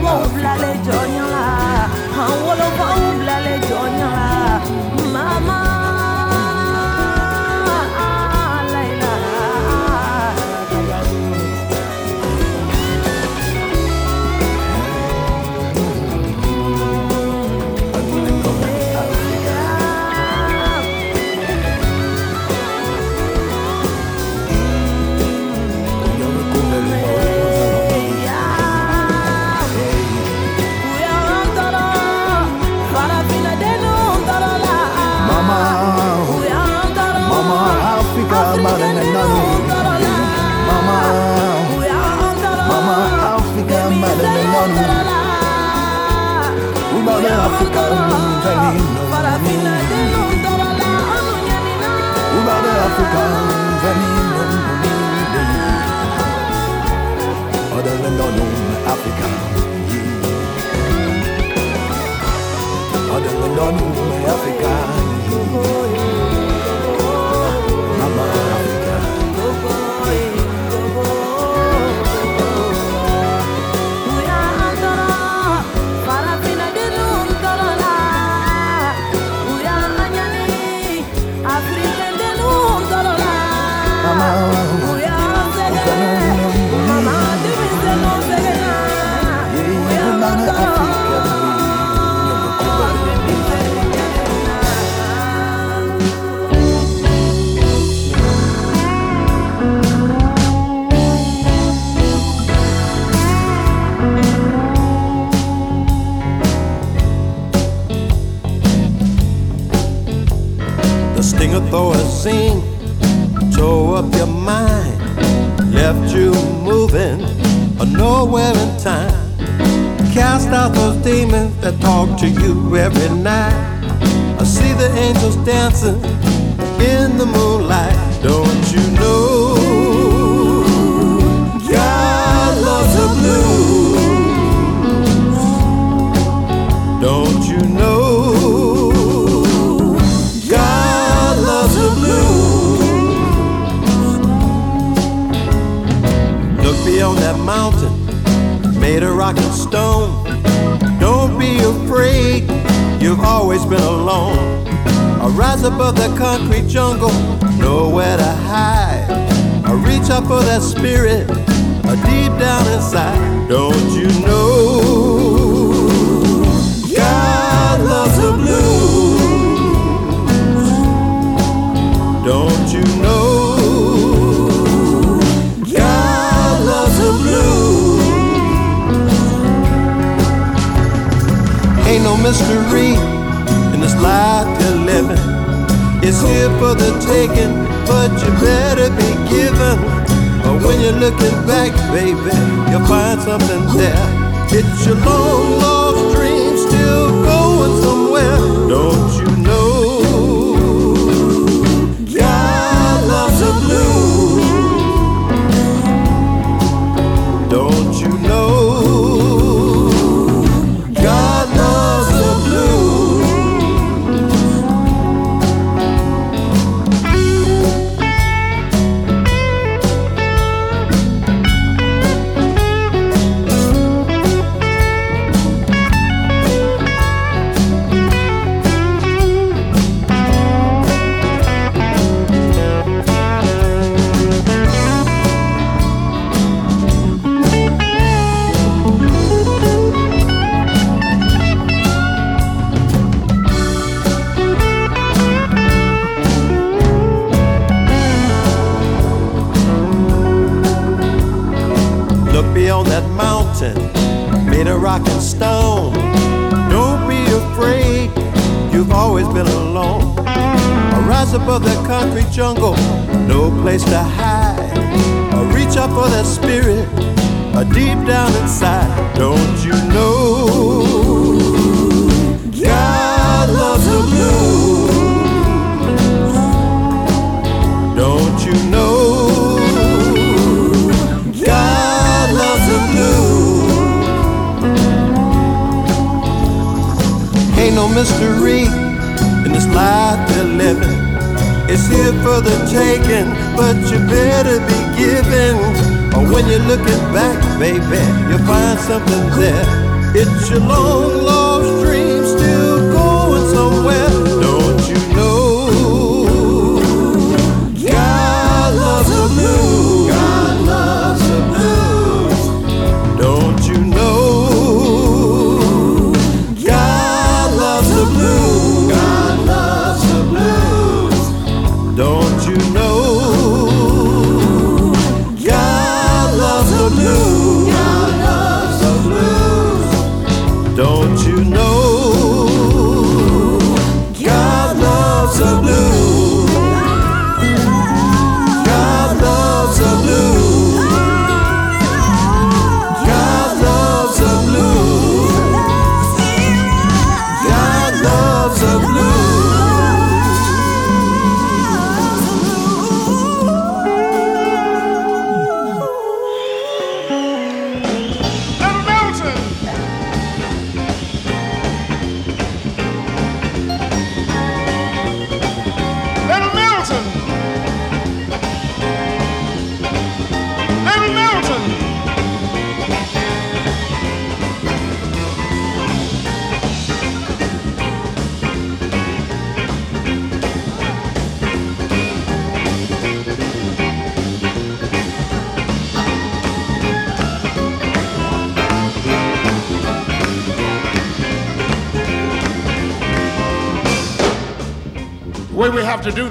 Mama, African. Other moving or nowhere in time. Cast out those demons that talk to you every night. I see the angels dancing in the moonlight. Don't you know? Rock and stone. Don't be afraid, you've always been alone. I rise above that concrete jungle, nowhere to hide. I reach out for that spirit, deep down inside. Don't you know? No mystery in this life you're living. It's here for the taking, but you better be given. Or when you're looking back, baby, you'll find something there. It's your long lost dream still going somewhere. Don't you know? God loves the blues. Don't you know? For the taking, but you better be giving. Or when you're looking back, baby, you'll find something there. It's your long lost dream still going somewhere.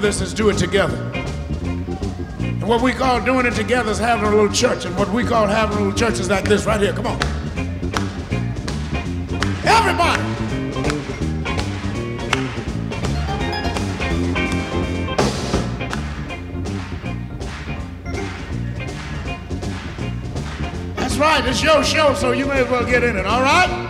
This is do it together. And what we call doing it together is having a little church. And what we call having a little church is like this right here. Come on. Everybody. That's right. It's your show, so you may as well get in it. All right?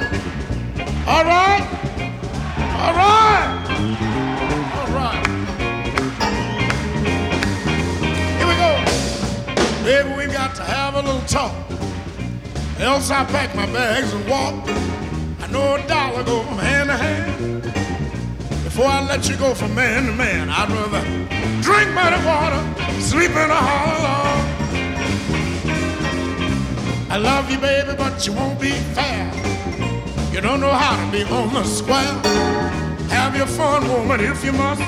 Talk. Else I pack my bags and walk. I know a dollar go from hand to hand. Before I let you go from man to man, I'd rather drink muddy water, sleep in a hollow. I love you, baby, but you won't be fair. You don't know how to be on the square. Have your fun, woman, if you must.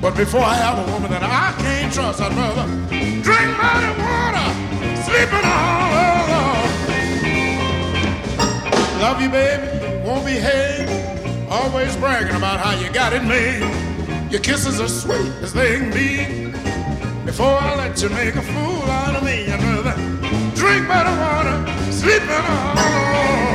But before I have a woman that I can't trust, I'd rather drink muddy water, sleep in a hollow log. Love you, baby, won't behave. Always bragging about how you got it made. Your kisses are sweet as they can be. Before I let you make a fool out of me, I'd drink better water, sleep in a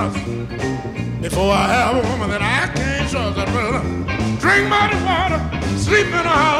Before I have a woman that I can't trust, I'd rather drink muddy water, sleep in a hollow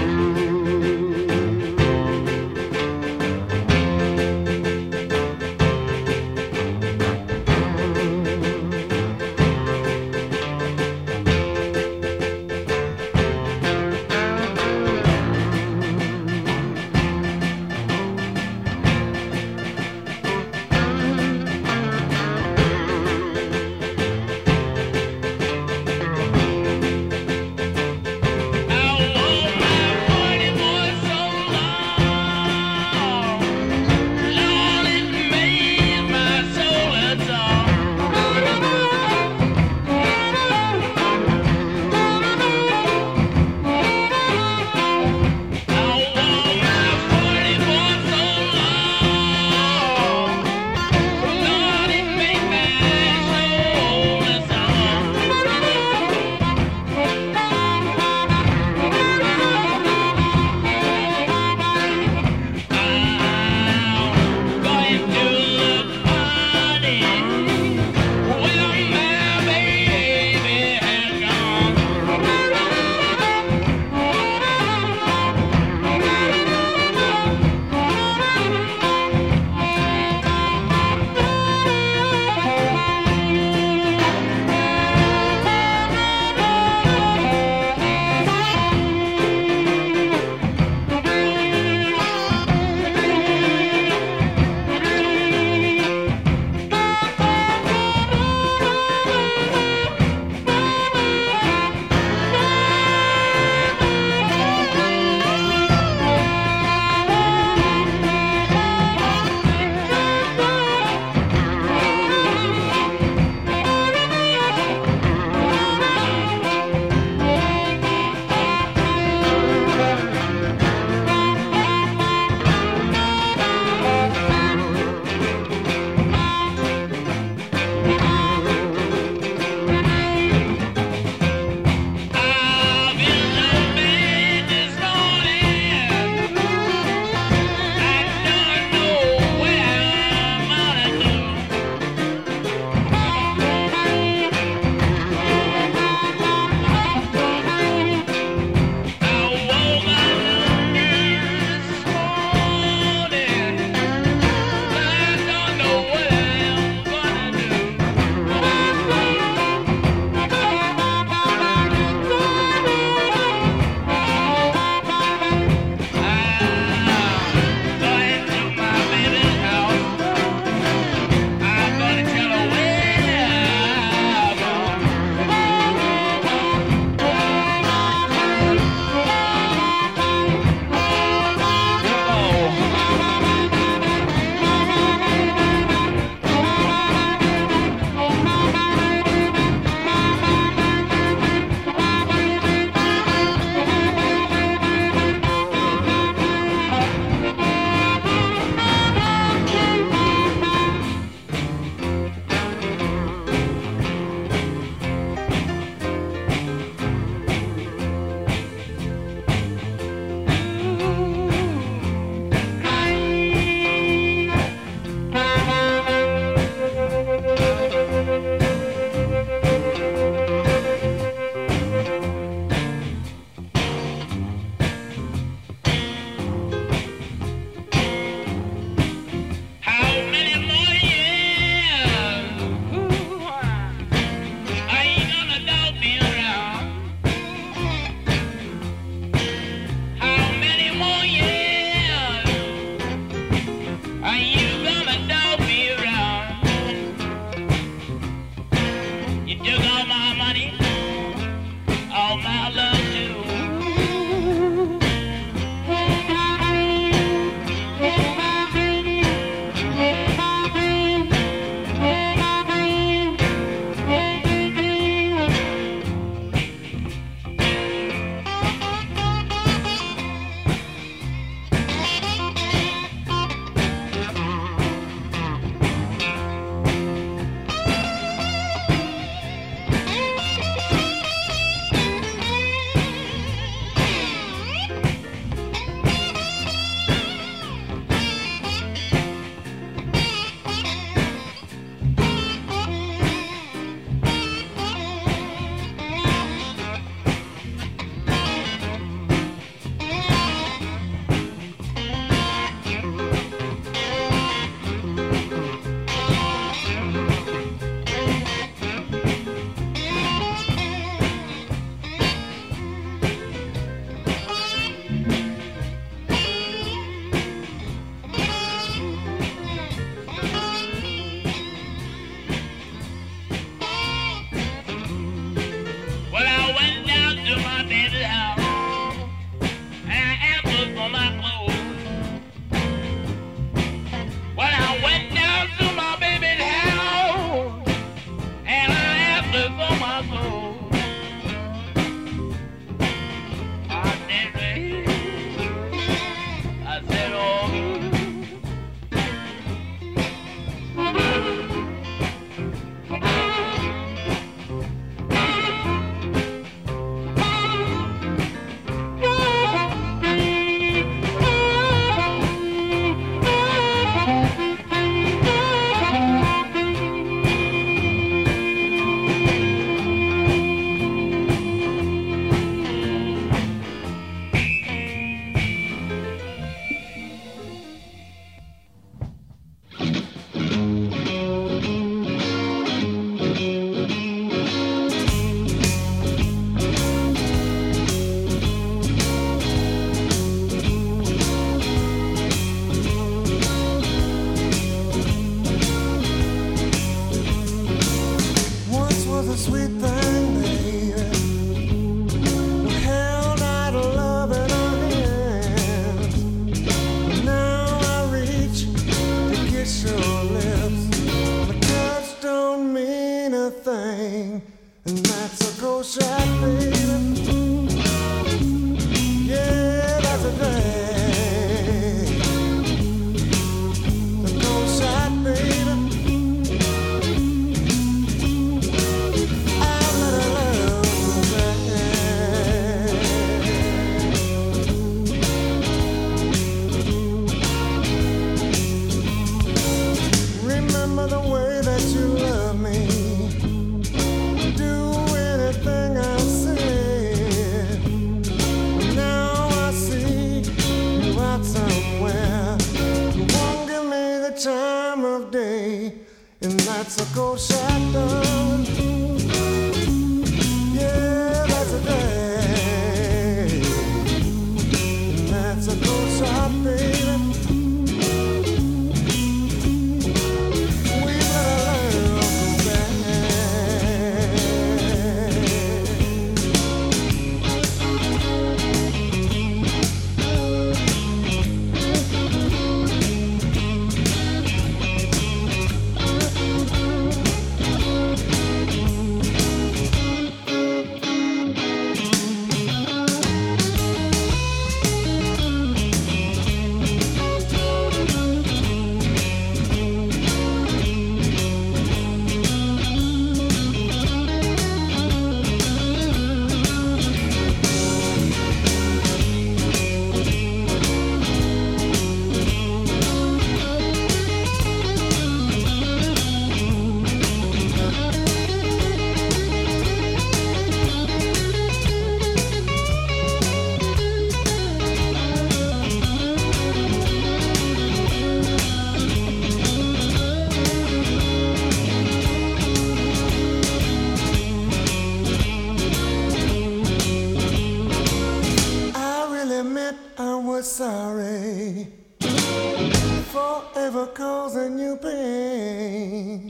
never causing you pain.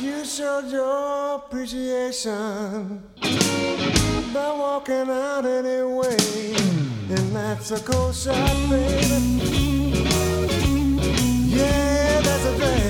You showed your appreciation by walking out anyway, and that's a cold shot, baby. Yeah, that's a thing.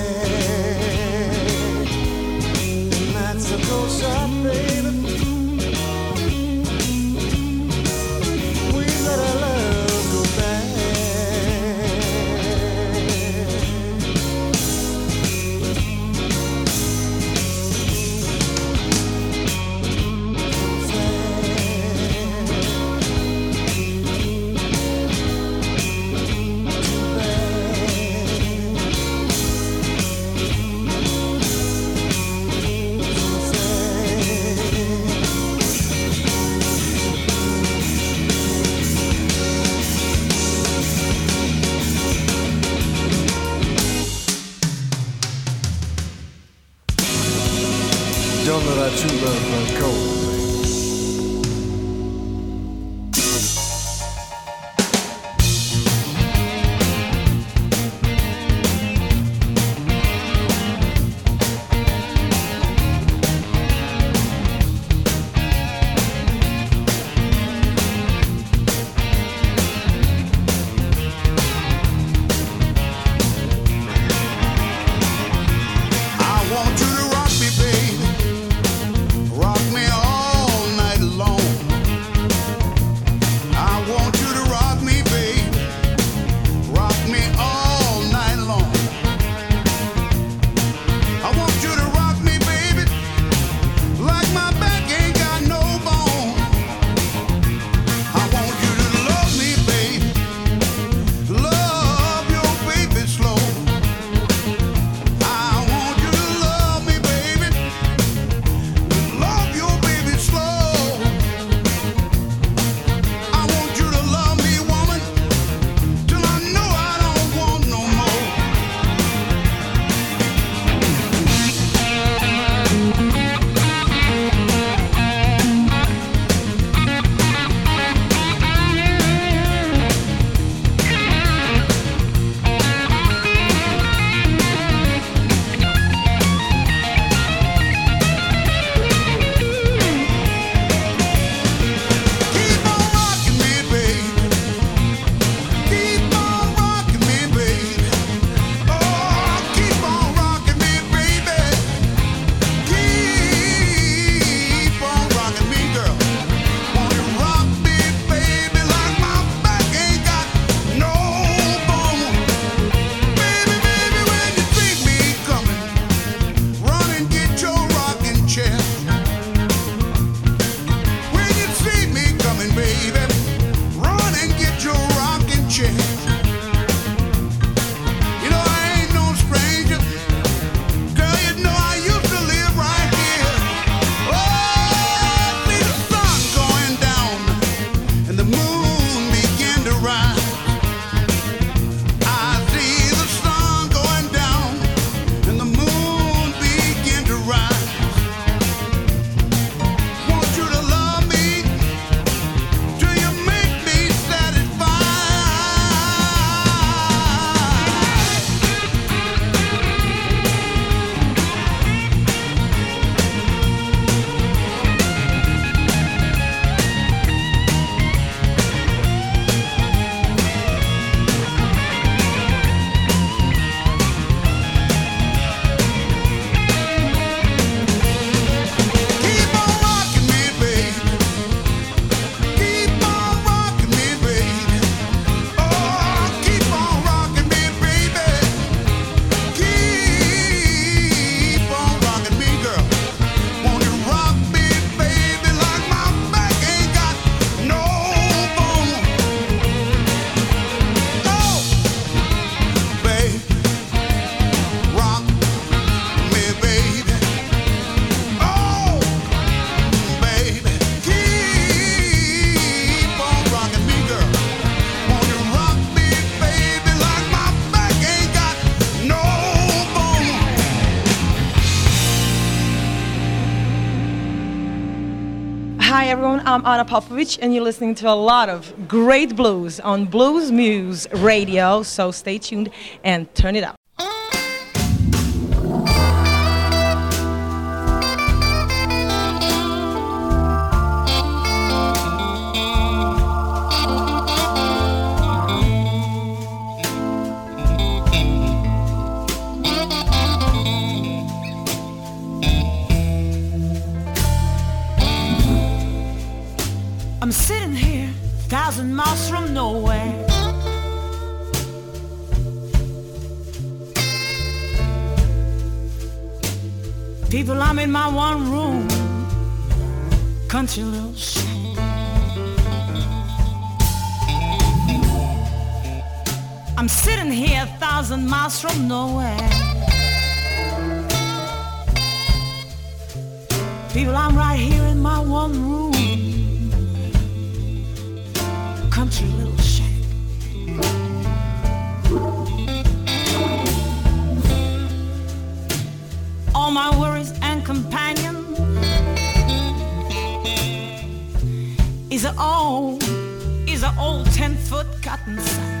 my true love uh, run cold. I'm Ana Popovic, and you're listening to a lot of great blues on Bluesmoose Radio. So stay tuned and turn it up. I'm sitting here, a thousand miles from nowhere. People, I'm in my one room, country little shack. I'm sitting here, a thousand miles from nowhere. People, I'm right here in my one room country little shack. All my worries and companion is a old, is a old ten foot cotton sack.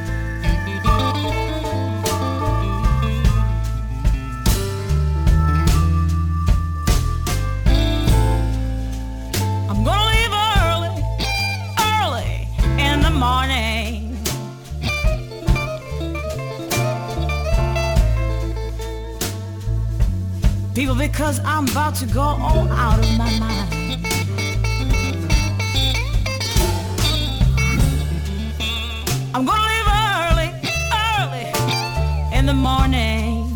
People, because I'm about to go all out of my mind. I'm gonna leave early, early in the morning.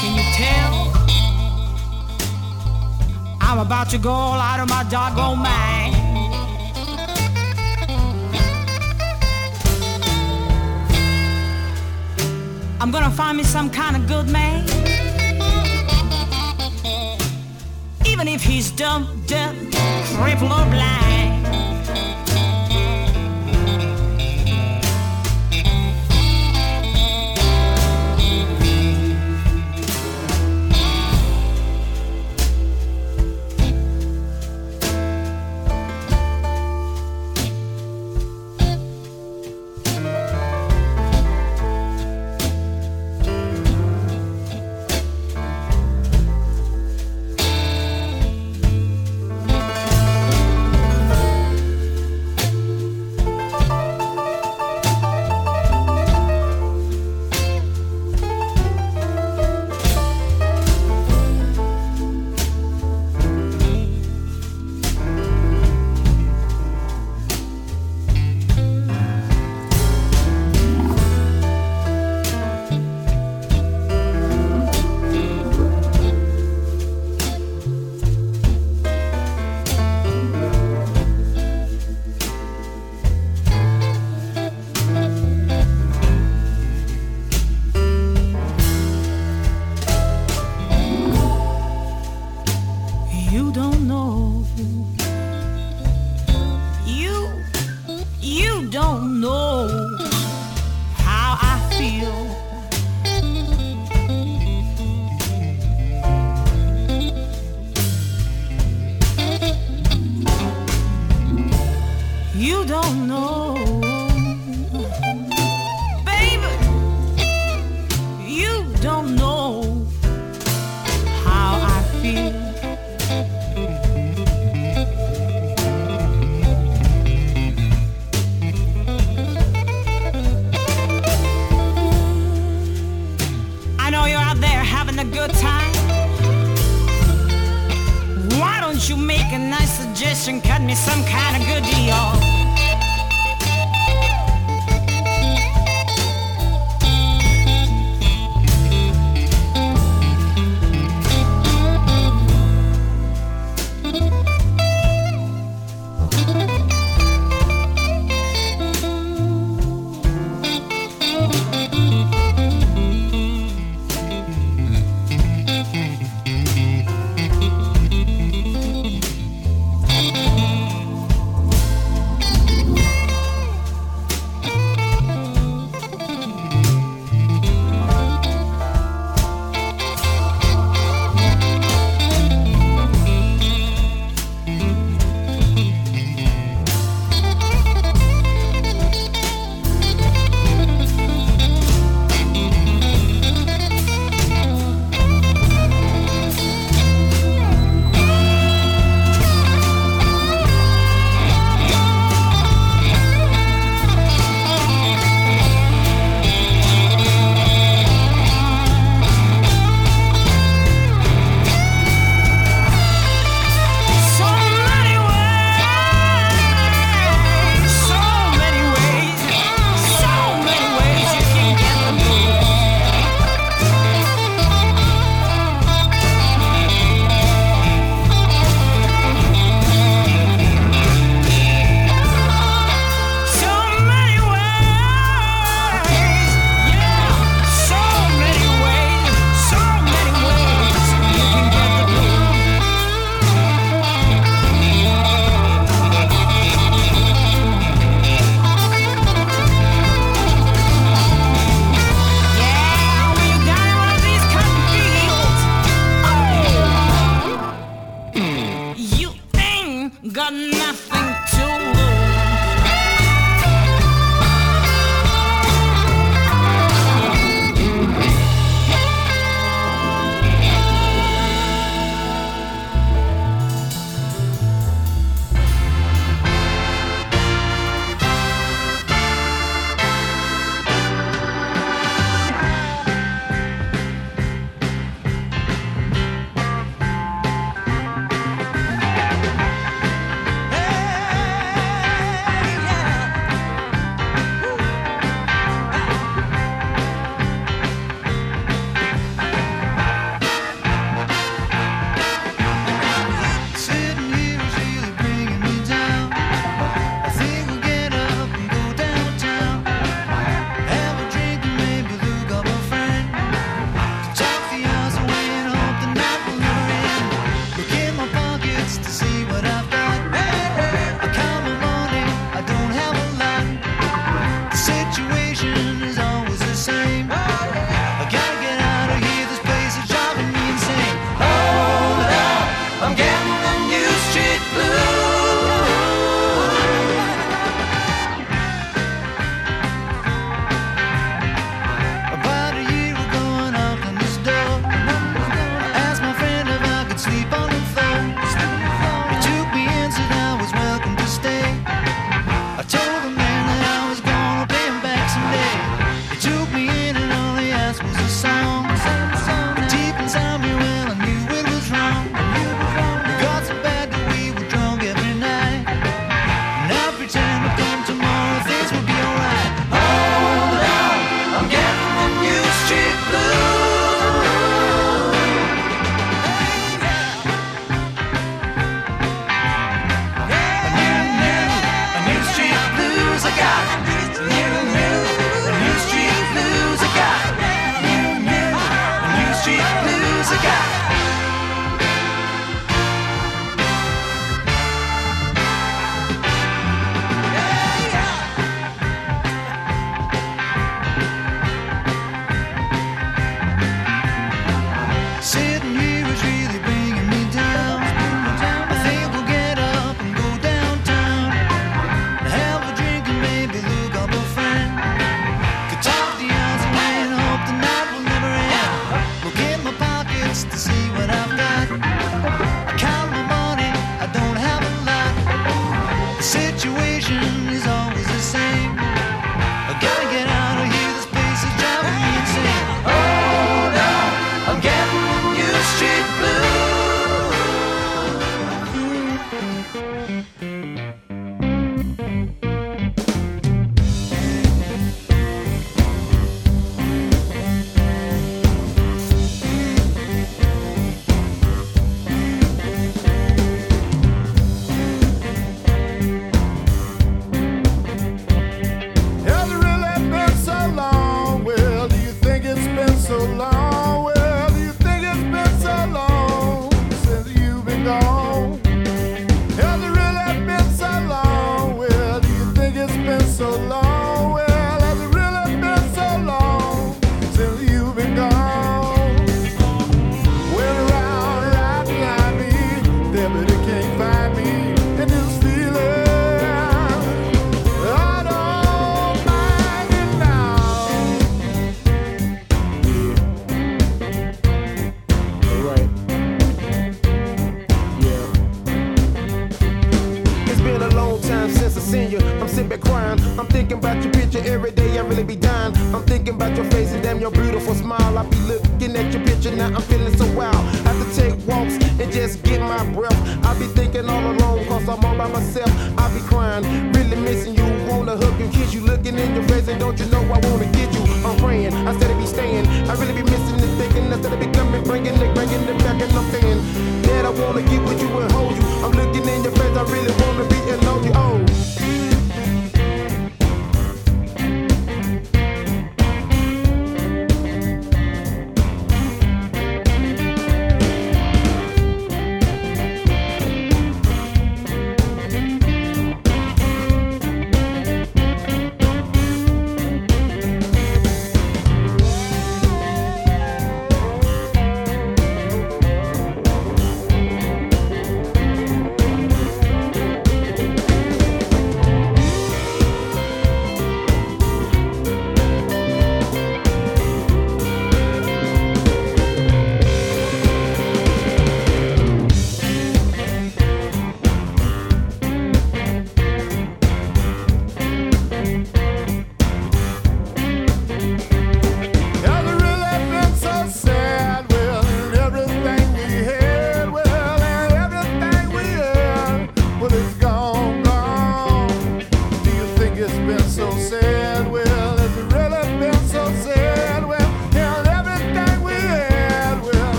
Can you tell? I'm about to go all out of my doggone mind. I'm gonna find me some kind of good man. Even if he's dumb, deaf, crippled, or blind. Cut me some kind of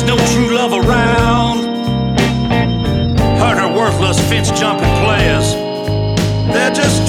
there's no true love around. Heard her worthless fence jumping players, they're just.